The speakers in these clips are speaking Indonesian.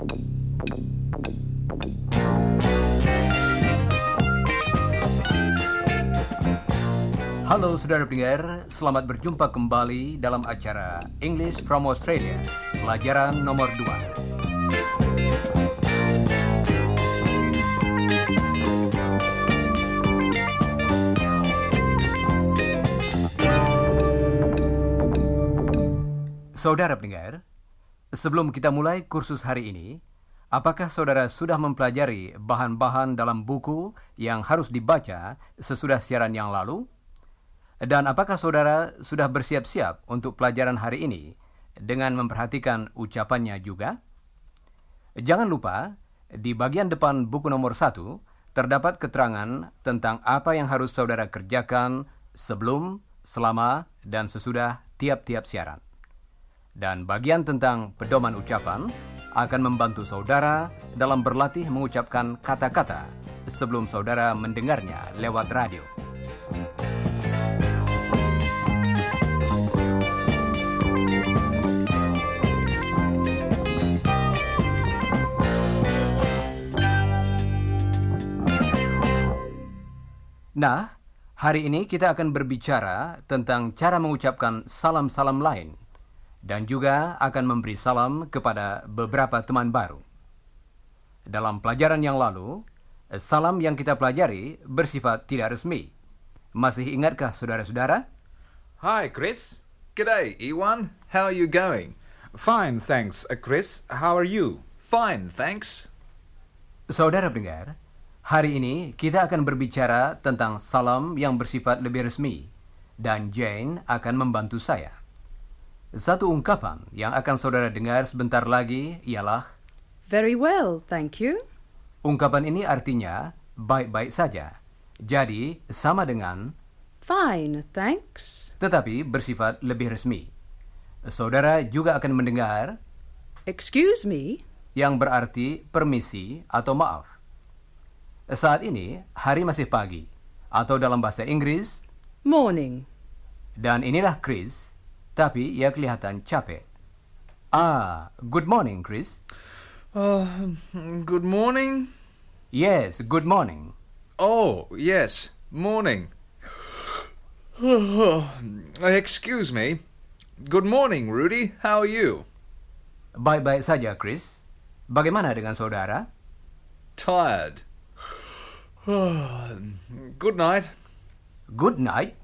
Halo saudara pendengar, selamat berjumpa kembali dalam acara English from Australia, pelajaran nomor 2. Saudara pendengar, sebelum kita mulai kursus hari ini, apakah saudara sudah mempelajari bahan-bahan dalam buku yang harus dibaca sesudah siaran yang lalu? Dan apakah saudara sudah bersiap-siap untuk pelajaran hari ini dengan memperhatikan ucapannya juga? Jangan lupa, di bagian depan buku nomor satu terdapat keterangan tentang apa yang harus saudara kerjakan sebelum, selama, dan sesudah tiap-tiap siaran. Dan bagian tentang pedoman ucapan akan membantu saudara dalam berlatih mengucapkan kata-kata sebelum saudara mendengarnya lewat radio. Nah, hari ini kita akan berbicara tentang cara mengucapkan salam-salam lain dan juga akan memberi salam kepada beberapa teman baru. Dalam pelajaran yang lalu, salam yang kita pelajari bersifat tidak resmi. Masih ingatkah saudara-saudara? Hi, Chris. G'day, Ewan. How are you going? Fine, thanks, Chris. How are you? Fine, thanks. Saudara pendengar, hari ini kita akan berbicara tentang salam yang bersifat lebih resmi dan Jane akan membantu saya. Satu ungkapan yang akan saudara dengar sebentar lagi ialah Very well, thank you. ungkapan ini artinya baik-baik saja. Jadi sama dengan Fine, thanks. tetapi bersifat lebih resmi. Saudara juga akan mendengar Excuse me. yang berarti permisi atau maaf. Saat ini hari masih pagi atau dalam bahasa Inggris Morning. dan inilah Chris, tapi ia kelihatan capek. Ah, good morning Chris. Uh, good morning. Yes, good morning. Oh, yes, morning. Excuse me. Good morning, Rudy. How are you? Baik-baik saja Chris. Bagaimana dengan saudara? Tired. Good night. Good night.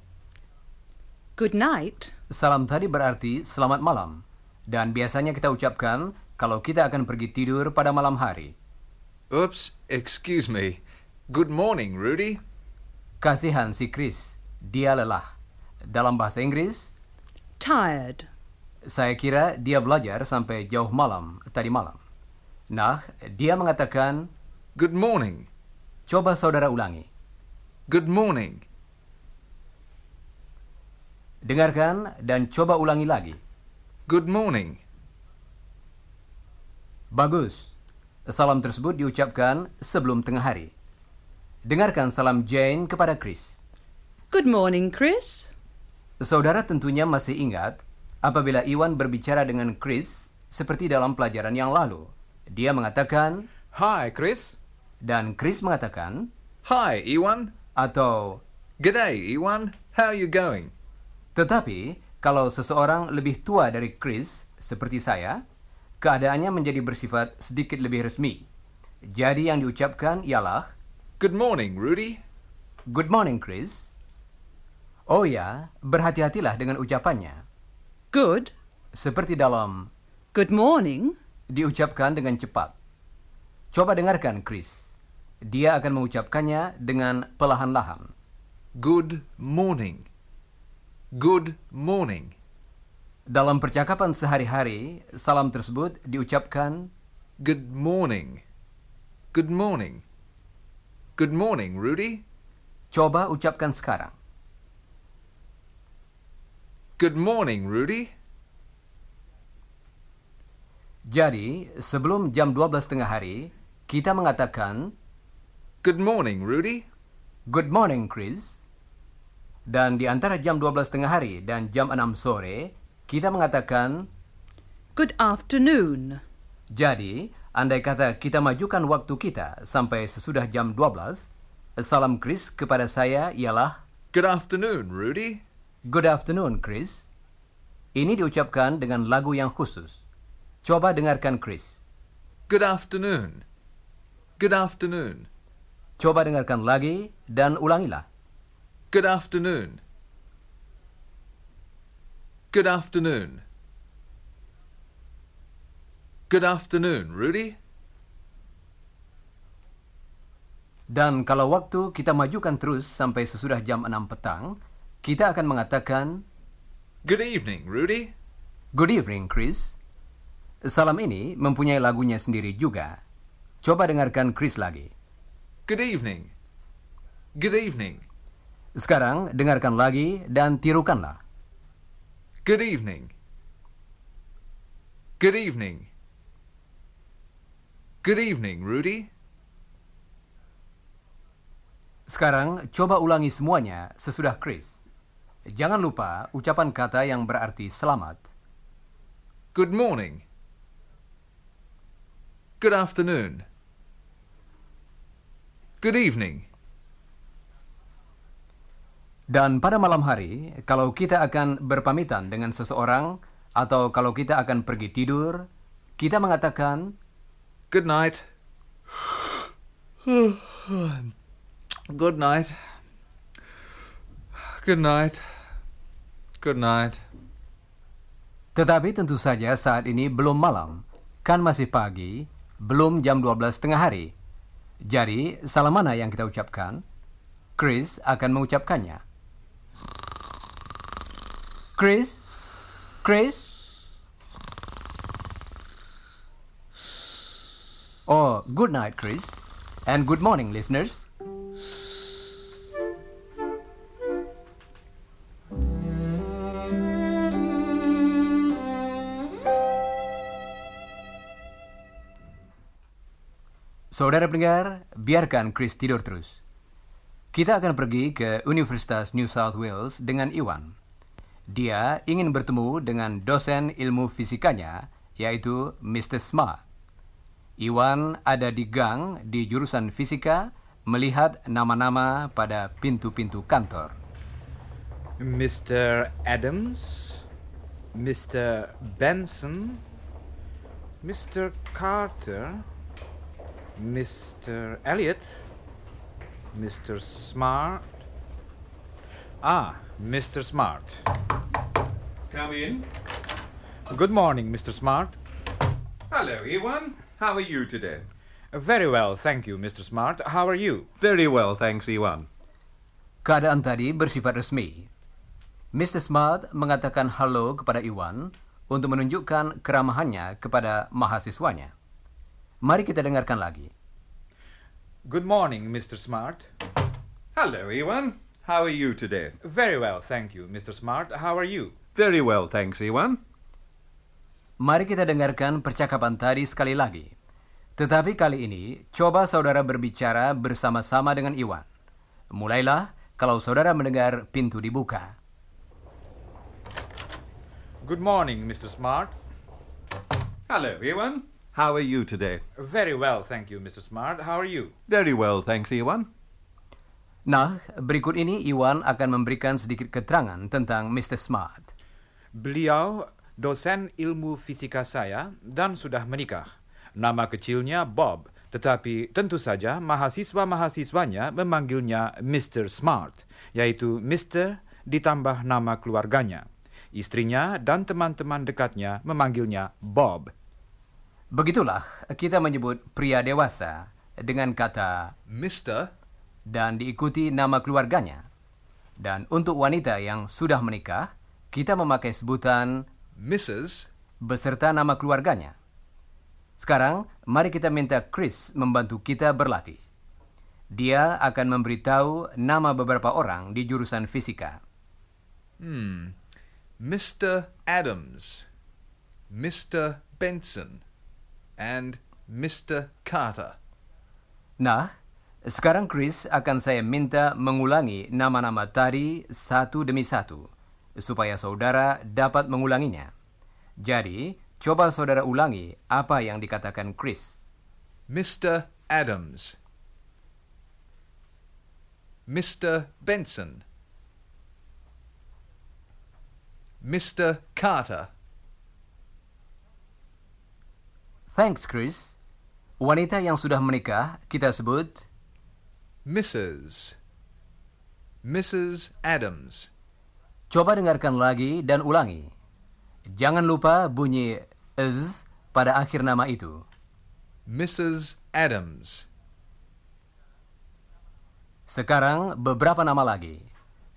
Good night. Salam tadi berarti selamat malam. Dan biasanya kita ucapkan kalau kita akan pergi tidur pada malam hari. Oops, excuse me. Good morning, Rudy. Kasihan si Chris, dia lelah. Dalam bahasa Inggris, Tired. saya kira dia belajar sampai jauh malam tadi malam. Nah, dia mengatakan, Good morning. coba saudara ulangi. Good morning. Dengarkan dan coba ulangi lagi. Good morning. Bagus. Salam tersebut diucapkan sebelum tengah hari. Dengarkan salam Jane kepada Chris. Good morning, Chris. Saudara tentunya masih ingat apabila Iwan berbicara dengan Chris seperti dalam pelajaran yang lalu. Dia mengatakan, Hi, Chris. dan Chris mengatakan, Hi, Ewan. atau G'day, Ewan. How are you going? Tetapi, kalau seseorang lebih tua dari Chris, seperti saya, keadaannya menjadi bersifat sedikit lebih resmi. Jadi yang diucapkan ialah, Good morning, Rudy. Good morning, Chris. Oh ya, berhati-hatilah dengan ucapannya. Good. Seperti dalam Good morning. diucapkan dengan cepat. Coba dengarkan, Chris. Dia akan mengucapkannya dengan perlahan-lahan. Good morning. Good morning. Dalam percakapan sehari-hari, salam tersebut diucapkan Good morning. Good morning. Good morning, Rudy. Coba ucapkan sekarang. Good morning, Rudy. Jadi, sebelum jam 12 tengah hari, kita mengatakan, Good morning, Rudy. Good morning, Chris. Dan di antara jam 12 tengah hari dan jam 6 sore, kita mengatakan, Good afternoon. jadi, andai kata kita majukan waktu kita sampai sesudah jam 12, salam Chris kepada saya ialah Good afternoon, Rudy. Good afternoon, Chris. Ini diucapkan dengan lagu yang khusus. Coba dengarkan Chris. Good afternoon. Good afternoon. Coba dengarkan lagi dan ulangilah. Good afternoon. Good afternoon. Good afternoon, Rudy. Dan kalau waktu kita majukan terus sampai sesudah jam 6 petang, kita akan mengatakan, Good evening, Rudy. Good evening, Chris. Salam ini mempunyai lagunya sendiri juga. Coba dengarkan Chris lagi. Good evening. Good evening. Sekarang dengarkan lagi dan tirukanlah. Good evening. Good evening. Good evening, Rudy. Sekarang coba ulangi semuanya sesudah Chris. Jangan lupa ucapan kata yang berarti selamat. Good morning. Good afternoon. Good evening. Dan pada malam hari, kalau kita akan berpamitan dengan seseorang atau kalau kita akan pergi tidur, kita mengatakan Good night. Good night. Good night. Good night. Tetapi tentu saja saat ini belum malam, kan masih pagi, belum jam 12 tengah hari. Jadi, salam mana yang kita ucapkan? Chris akan mengucapkannya. Chris? Chris? Oh, good night, Chris. And good morning, listeners. Saudara pendengar, biarkan Chris tidur terus. Kita akan pergi ke Universitas New South Wales dengan Iwan. Dia ingin bertemu dengan dosen ilmu fisikanya, yaitu Mr. Smart. Iwan ada di gang di jurusan fisika melihat nama-nama pada pintu-pintu kantor. Mr. Adams, Mr. Benson, Mr. Carter, Mr. Elliot, Mr. Smart. Ah, Mr. Smart. Come in. Good morning, Mr. Smart. Hello, Ewan. How are you today? Very well, thank you, Mr. Smart. How are you? Very well, thanks, Ewan. Keadaan tadi bersifat resmi. Mr. Smart mengatakan halo kepada Iwan untuk menunjukkan keramahannya kepada mahasiswanya. Mari kita dengarkan lagi. Good morning, Mr. Smart. Hello, Ewan. How are you today? Very well, thank you, Mr. Smart. How are you? Very well, thanks, Ewan. Mari kita dengarkan percakapan tadi sekali lagi. Tetapi kali ini, coba saudara berbicara bersama-sama dengan Iwan. Mulailah kalau saudara mendengar pintu dibuka. Good morning, Mr. Smart. Hello, Ewan. How are you today? Very well, thank you, Mr. Smart. How are you? Very well, thanks, Ewan. Nah, berikut ini Iwan akan memberikan sedikit keterangan tentang Mr. Smart. Beliau dosen ilmu fisika saya dan sudah menikah. Nama kecilnya Bob, tetapi tentu saja mahasiswa-mahasiswanya memanggilnya Mr. Smart, yaitu Mr. ditambah nama keluarganya. Istrinya dan teman-teman dekatnya memanggilnya Bob. Begitulah kita menyebut pria dewasa dengan kata Mr. dan diikuti nama keluarganya. Dan untuk wanita yang sudah menikah, kita memakai sebutan Mrs. beserta nama keluarganya. Sekarang, mari kita minta Chris membantu kita berlatih. Dia akan memberitahu nama beberapa orang di jurusan fisika. Mr. Adams, Mr. Benson, and Mr. Carter. Nah, sekarang Chris akan saya minta mengulangi nama-nama tadi satu demi satu, supaya saudara dapat mengulanginya. Jadi, coba saudara ulangi apa yang dikatakan Chris. Mr. Adams. Mr. Benson. Mr. Carter. Thanks, Chris. Wanita yang sudah menikah kita sebut Mrs. Mrs. Adams. Coba dengarkan lagi dan ulangi. Jangan lupa bunyi z pada akhir nama itu. Mrs. Adams. Sekarang beberapa nama lagi.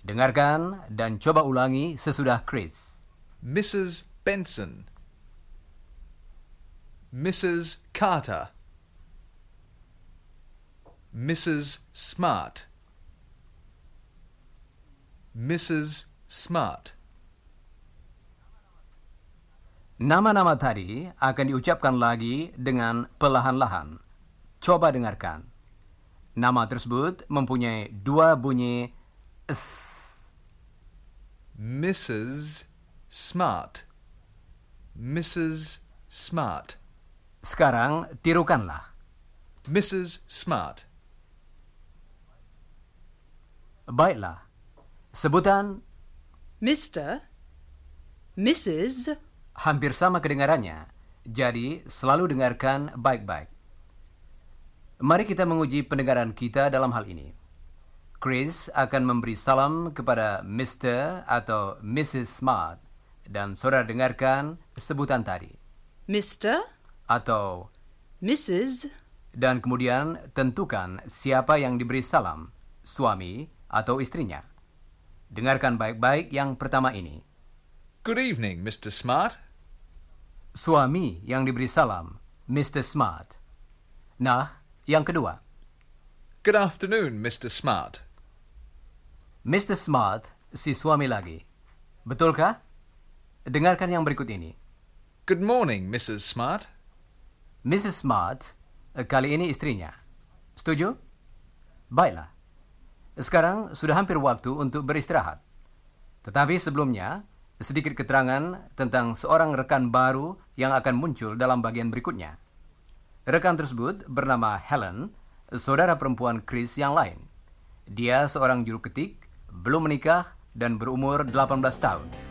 Dengarkan dan coba ulangi sesudah Chris. Mrs. Benson. Mrs. Carter. Mrs. Smart. Mrs. Smart. Nama-nama tadi akan diucapkan lagi dengan perlahan-lahan. Coba dengarkan. Nama tersebut mempunyai dua bunyi s. Mrs. Smart. Mrs. Smart. Sekarang tirukanlah. Mrs. Smart. Baiklah. Sebutan Mr. Mrs. hampir sama kedengarannya, jadi selalu dengarkan baik-baik. Mari kita menguji pendengaran kita dalam hal ini. Chris akan memberi salam kepada Mr. atau Mrs. Smart dan saudara dengarkan sebutan tadi. Mr. Atau Mrs. dan kemudian tentukan siapa yang diberi salam, suami atau istrinya. Dengarkan baik-baik yang pertama ini. Good evening, Mr. Smart. Suami yang diberi salam, Mr. Smart. Nah, yang kedua, Good afternoon, Mr. Smart. Mr. Smart, si suami lagi. Betulkah? Dengarkan yang berikut ini. Good morning, Mrs. Smart. Mrs. Smart, kali ini istrinya. Setuju? Baiklah. Sekarang sudah hampir waktu untuk beristirahat. Tetapi sebelumnya, sedikit keterangan tentang seorang rekan baru yang akan muncul dalam bagian berikutnya. Rekan tersebut bernama Helen, saudara perempuan Chris yang lain. Dia seorang juru ketik, belum menikah, dan berumur 18 tahun.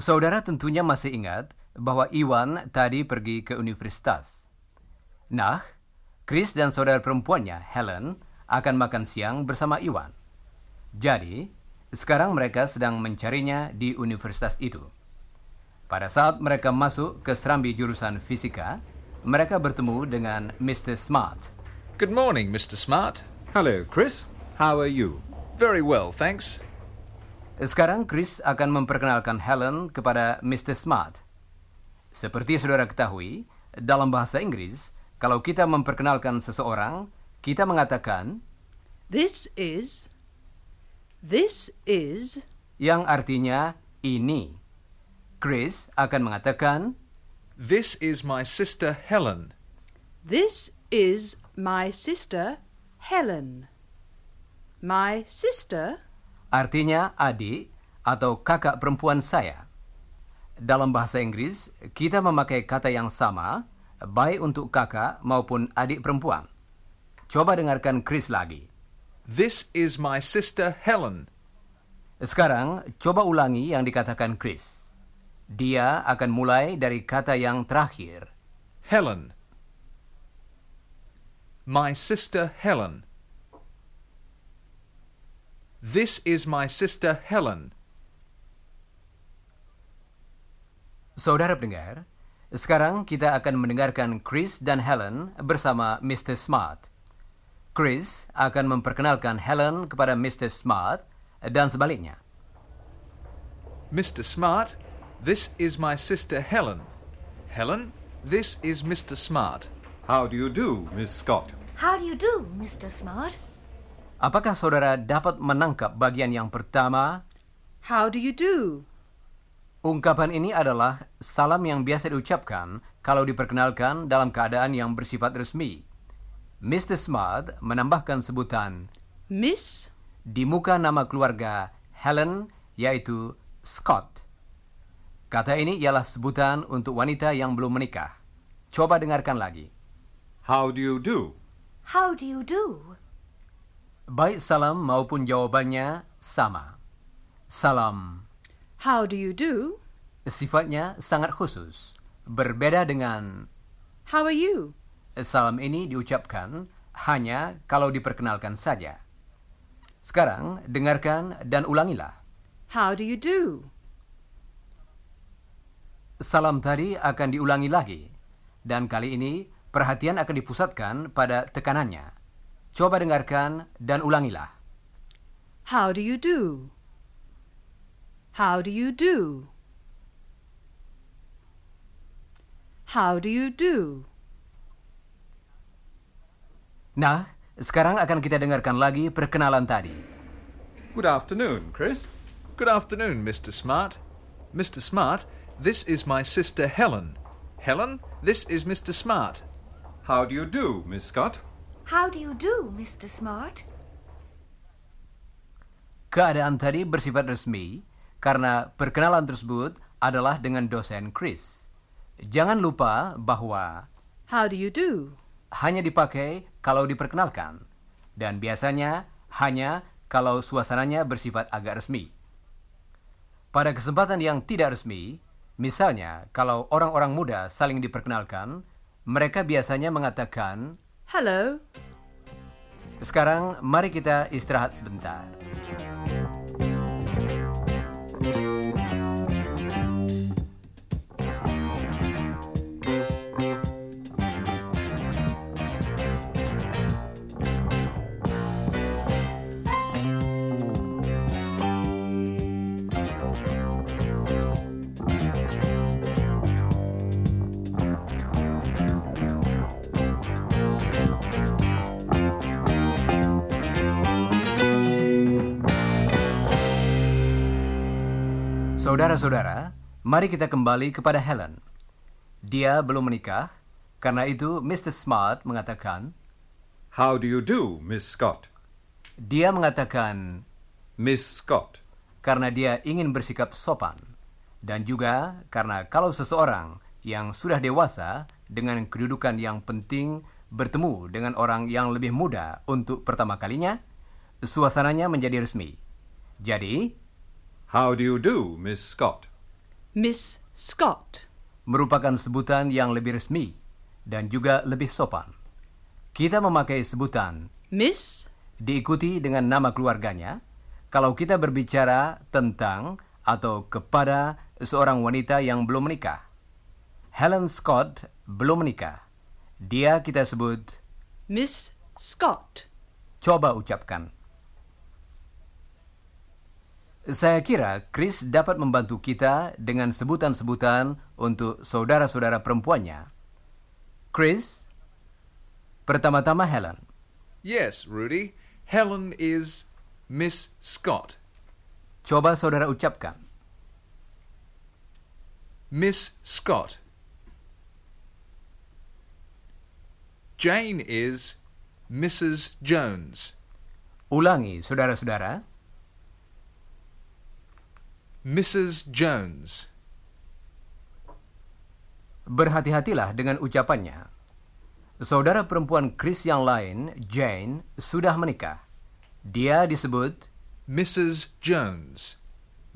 Saudara tentunya masih ingat bahwa Iwan tadi pergi ke universitas. Nah, Chris dan saudara perempuannya, Helen, akan makan siang bersama Iwan. Jadi, sekarang mereka sedang mencarinya di universitas itu. Pada saat mereka masuk ke serambi jurusan fisika, mereka bertemu dengan Mr. Smart. Good morning, Mr. Smart. Hello, Chris. How are you? Very well, thanks. Sekarang Chris akan memperkenalkan Helen kepada Mr. Smart. Seperti saudara ketahui, dalam bahasa Inggris, kalau kita memperkenalkan seseorang, kita mengatakan This is. This is. yang artinya ini. Chris akan mengatakan This is my sister Helen. This is my sister Helen. My sister. Artinya adik atau kakak perempuan saya. Dalam bahasa Inggris, kita memakai kata yang sama, baik untuk kakak maupun adik perempuan. Coba dengarkan Chris lagi. This is my sister Helen. Sekarang, coba ulangi yang dikatakan Chris. Dia akan mulai dari kata yang terakhir. Helen. My sister Helen. This is my sister Helen. Saudara pendengar, sekarang kita akan mendengarkan Chris dan Helen bersama Mr. Smart. Chris akan memperkenalkan Helen kepada Mr. Smart dan sebaliknya. Mr. Smart, this is my sister Helen. Helen, this is Mr. Smart. How do you do, Miss Scott? How do you do, Mr. Smart? Apakah saudara dapat menangkap bagian yang pertama? How do you do? Ungkapan ini adalah salam yang biasa diucapkan kalau diperkenalkan dalam keadaan yang bersifat resmi. Mr. Smart menambahkan sebutan Miss, di muka nama keluarga Helen yaitu Scott. Kata ini ialah sebutan untuk wanita yang belum menikah. Coba dengarkan lagi. How do you do? How do you do? Baik salam maupun jawabannya sama. Salam how do you do? sifatnya sangat khusus. Berbeda dengan How are you? salam ini diucapkan hanya kalau diperkenalkan saja. Sekarang dengarkan dan ulangilah. How do you do? Salam tadi akan diulangi lagi. Dan kali ini perhatian akan dipusatkan pada tekanannya. Coba dengarkan dan ulangilah. How do you do? How do you do? How do you do? Nah, sekarang akan kita dengarkan lagi perkenalan tadi. Good afternoon, Chris. Good afternoon, Mr. Smart. Mr. Smart, this is my sister Helen. Helen, this is Mr. Smart. How do you do, Miss Scott? How do you do, Mr. Smart? Keadaan tadi bersifat resmi karena perkenalan tersebut adalah dengan dosen Chris. Jangan lupa bahwa How do you do? hanya dipakai kalau diperkenalkan dan biasanya hanya kalau suasananya bersifat agak resmi. Pada kesempatan yang tidak resmi, misalnya kalau orang-orang muda saling diperkenalkan, mereka biasanya mengatakan, Hello. "Sekarang mari kita istirahat sebentar." Saudara-saudara, mari kita kembali kepada Helen. Dia belum menikah, karena itu Mr. Smart mengatakan, How do you do, Miss Scott? dia mengatakan Miss Scott. karena dia ingin bersikap sopan. Dan juga karena kalau seseorang yang sudah dewasa dengan kedudukan yang penting bertemu dengan orang yang lebih muda untuk pertama kalinya, suasananya menjadi resmi. Jadi, How do you do, Miss Scott? Miss Scott. merupakan sebutan yang lebih resmi dan juga lebih sopan. Kita memakai sebutan Miss, diikuti dengan nama keluarganya kalau kita berbicara tentang atau kepada seorang wanita yang belum menikah. Helen Scott belum menikah. Dia kita sebut, Miss Scott. coba ucapkan. Saya kira Chris dapat membantu kita dengan sebutan-sebutan untuk saudara-saudara perempuannya. Chris, pertama-tama Helen. Yes, Rudy. Helen is Miss Scott. Coba saudara ucapkan. Miss Scott. Jane is Mrs. Jones. Ulangi, saudara-saudara. Mrs. Jones. Berhati-hatilah dengan ucapannya. Saudara perempuan Chris yang lain, Jane, sudah menikah. Dia disebut Mrs. Jones.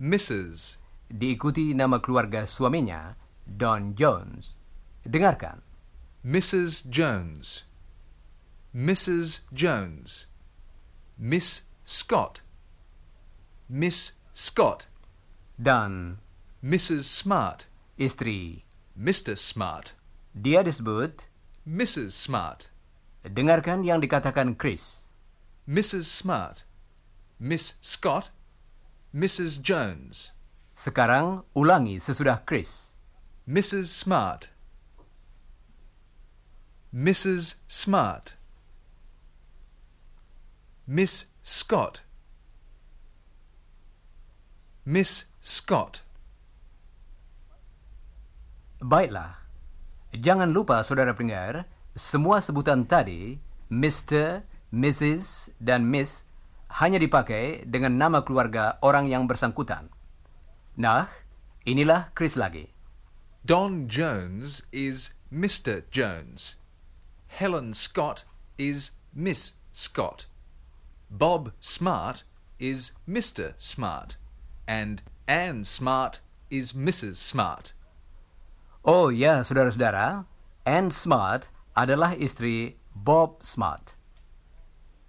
Mrs. diikuti nama keluarga suaminya, Don Jones. Dengarkan. Mrs. Jones. Mrs. Jones. Miss Scott. Miss Scott. Dan Mrs. Smart. istri. Mr. Smart. Dia disebut, Mrs. Smart. dengarkan yang dikatakan Chris. Mrs. Smart. Miss Scott. Mrs. Jones. Sekarang ulangi sesudah Chris. Mrs. Smart. Mrs. Smart. Miss Scott. Miss Scott. Baiklah. Jangan lupa saudara pendengar, semua sebutan tadi, Mr., Mrs., dan Miss, hanya dipakai dengan nama keluarga orang yang bersangkutan. Nah, inilah Chris lagi. Don Jones is Mr. Jones. Helen Scott is Miss Scott. Bob Smart is Mr. Smart. And Anne Smart is Mrs. Smart. Oh ya, saudara-saudara, Anne Smart adalah istri Bob Smart.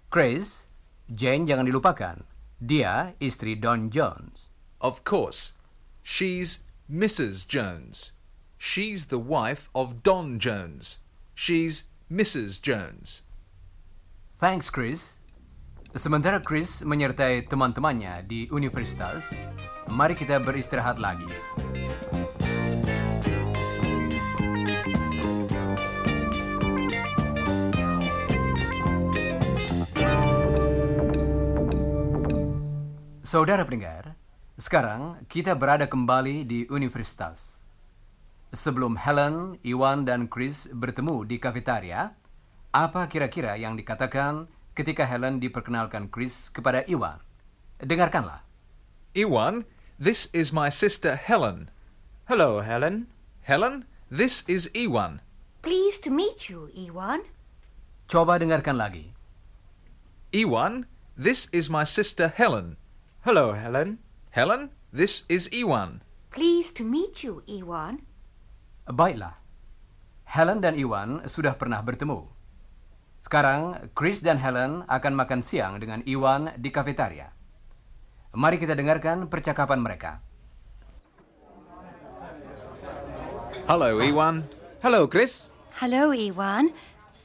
Chris, Jane jangan dilupakan. Dia istri Don Jones. Of course, she's Mrs. Jones. She's the wife of Don Jones. She's Mrs. Jones. Thanks, Chris. Sementara Chris menyertai teman-temannya di universitas, mari kita beristirahat lagi. Saudara pendengar, sekarang kita berada kembali di universitas. Sebelum Helen, Iwan, dan Chris bertemu di kafetaria, apa kira-kira yang dikatakan ketika Helen diperkenalkan Chris kepada Iwan? Dengarkanlah. Iwan, this is my sister Helen. Hello, Helen. Helen, this is Iwan. Pleased to meet you, Ewan. Coba dengarkan lagi. Iwan, this is my sister Helen. Hello, Helen. Helen, this is Iwan. Pleased to meet you, Ewan. Baiklah. Helen dan Iwan sudah pernah bertemu. Sekarang, Chris dan Helen akan makan siang dengan Iwan di kafetaria. Mari kita dengarkan percakapan mereka. Hello, Iwan. Hello, Chris. Hello, Ewan.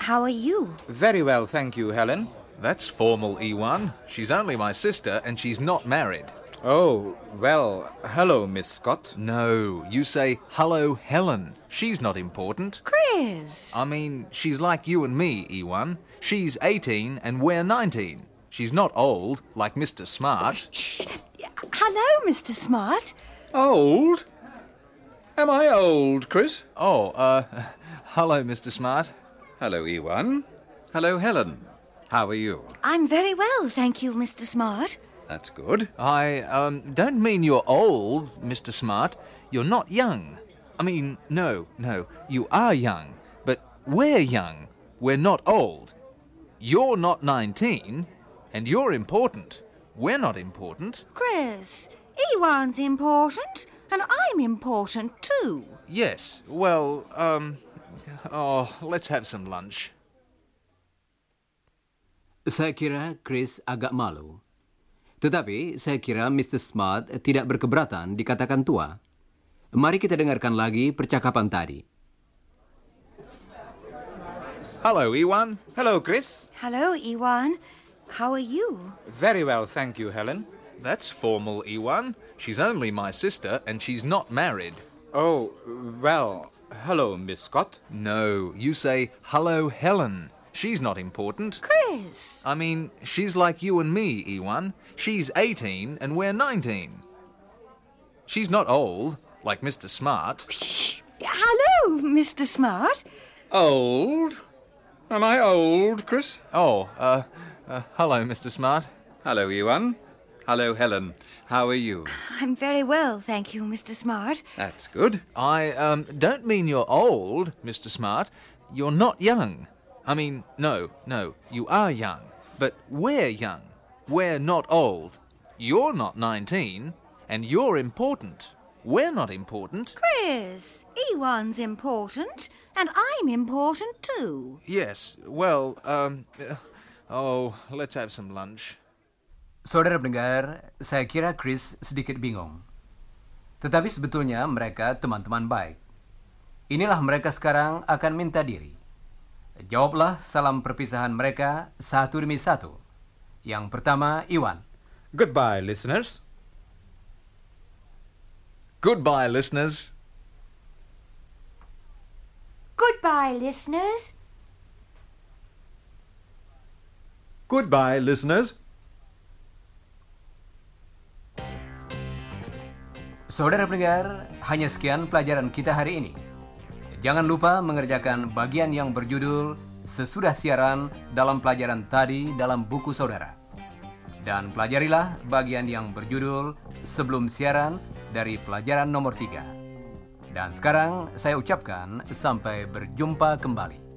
How are you? Very well, thank you, Helen. That's formal, Iwan. She's only my sister and she's not married. Oh, well, hello, Miss Scott. No, you say, hello, Helen. She's not important. Chris. I mean, she's like you and me, Iwan. She's 18 and we're 19. She's not old, like Mr. Smart. Shh. Hello, Mr. Smart. Old? Am I old, Chris? Oh, uh, hello, Mr. Smart. Hello, Ewan. Hello, Helen. How are you? I'm very well, thank you, Mr. Smart. That's good. I, um, don't mean you're old, Mr. Smart. You're not young. I mean, no, no, you are young. But we're young. We're not old. You're not 19, and you're important. We're not important. Chris, Ewan's important, and I'm important too. Yes, well, um, oh, let's have some lunch. Saya kira Chris agak malu. Tetapi saya kira Mr. Smart tidak berkeberatan dikatakan tua. Mari kita dengarkan lagi percakapan tadi. Hello, Iwan. Hello, Chris. Hello, Ewan. How are you? Very well, thank you, Helen. That's formal, Iwan. She's only my sister, and she's not married. Oh, well, hello, Miss Scott. No, you say, hello, Helen. She's not important. Chris. I mean, she's like you and me, Ewan. She's 18 and we're 19. She's not old, like Mr. Smart. Shh! Hello, Mr. Smart. Old? Am I old, Chris? Oh, uh, uh, hello, Mr. Smart. Hello, Ewan. Hello, Helen. How are you? I'm very well, thank you, Mr. Smart. That's good. I, um, don't mean you're old, Mr. Smart. You're not young. I mean, no, no, you are young. But we're young. We're not old. You're not 19, and you're important. We're not important. Chris, Ewan's important, and I'm important too. Yes, well, um, uh, oh, let's have some lunch. Saudara pendengar, saya kira Chris sedikit bingung. Tetapi sebetulnya mereka teman-teman baik. Inilah mereka sekarang akan minta diri. Jawablah salam perpisahan mereka satu demi satu. Yang pertama, Iwan. Goodbye, listeners. Goodbye, listeners. Goodbye, listeners. Goodbye, listeners. Saudara pendengar, hanya sekian pelajaran kita hari ini. Jangan lupa mengerjakan bagian yang berjudul sesudah siaran dalam pelajaran tadi dalam buku saudara. Dan pelajarilah bagian yang berjudul sebelum siaran dari pelajaran nomor 3. Dan sekarang saya ucapkan sampai berjumpa kembali.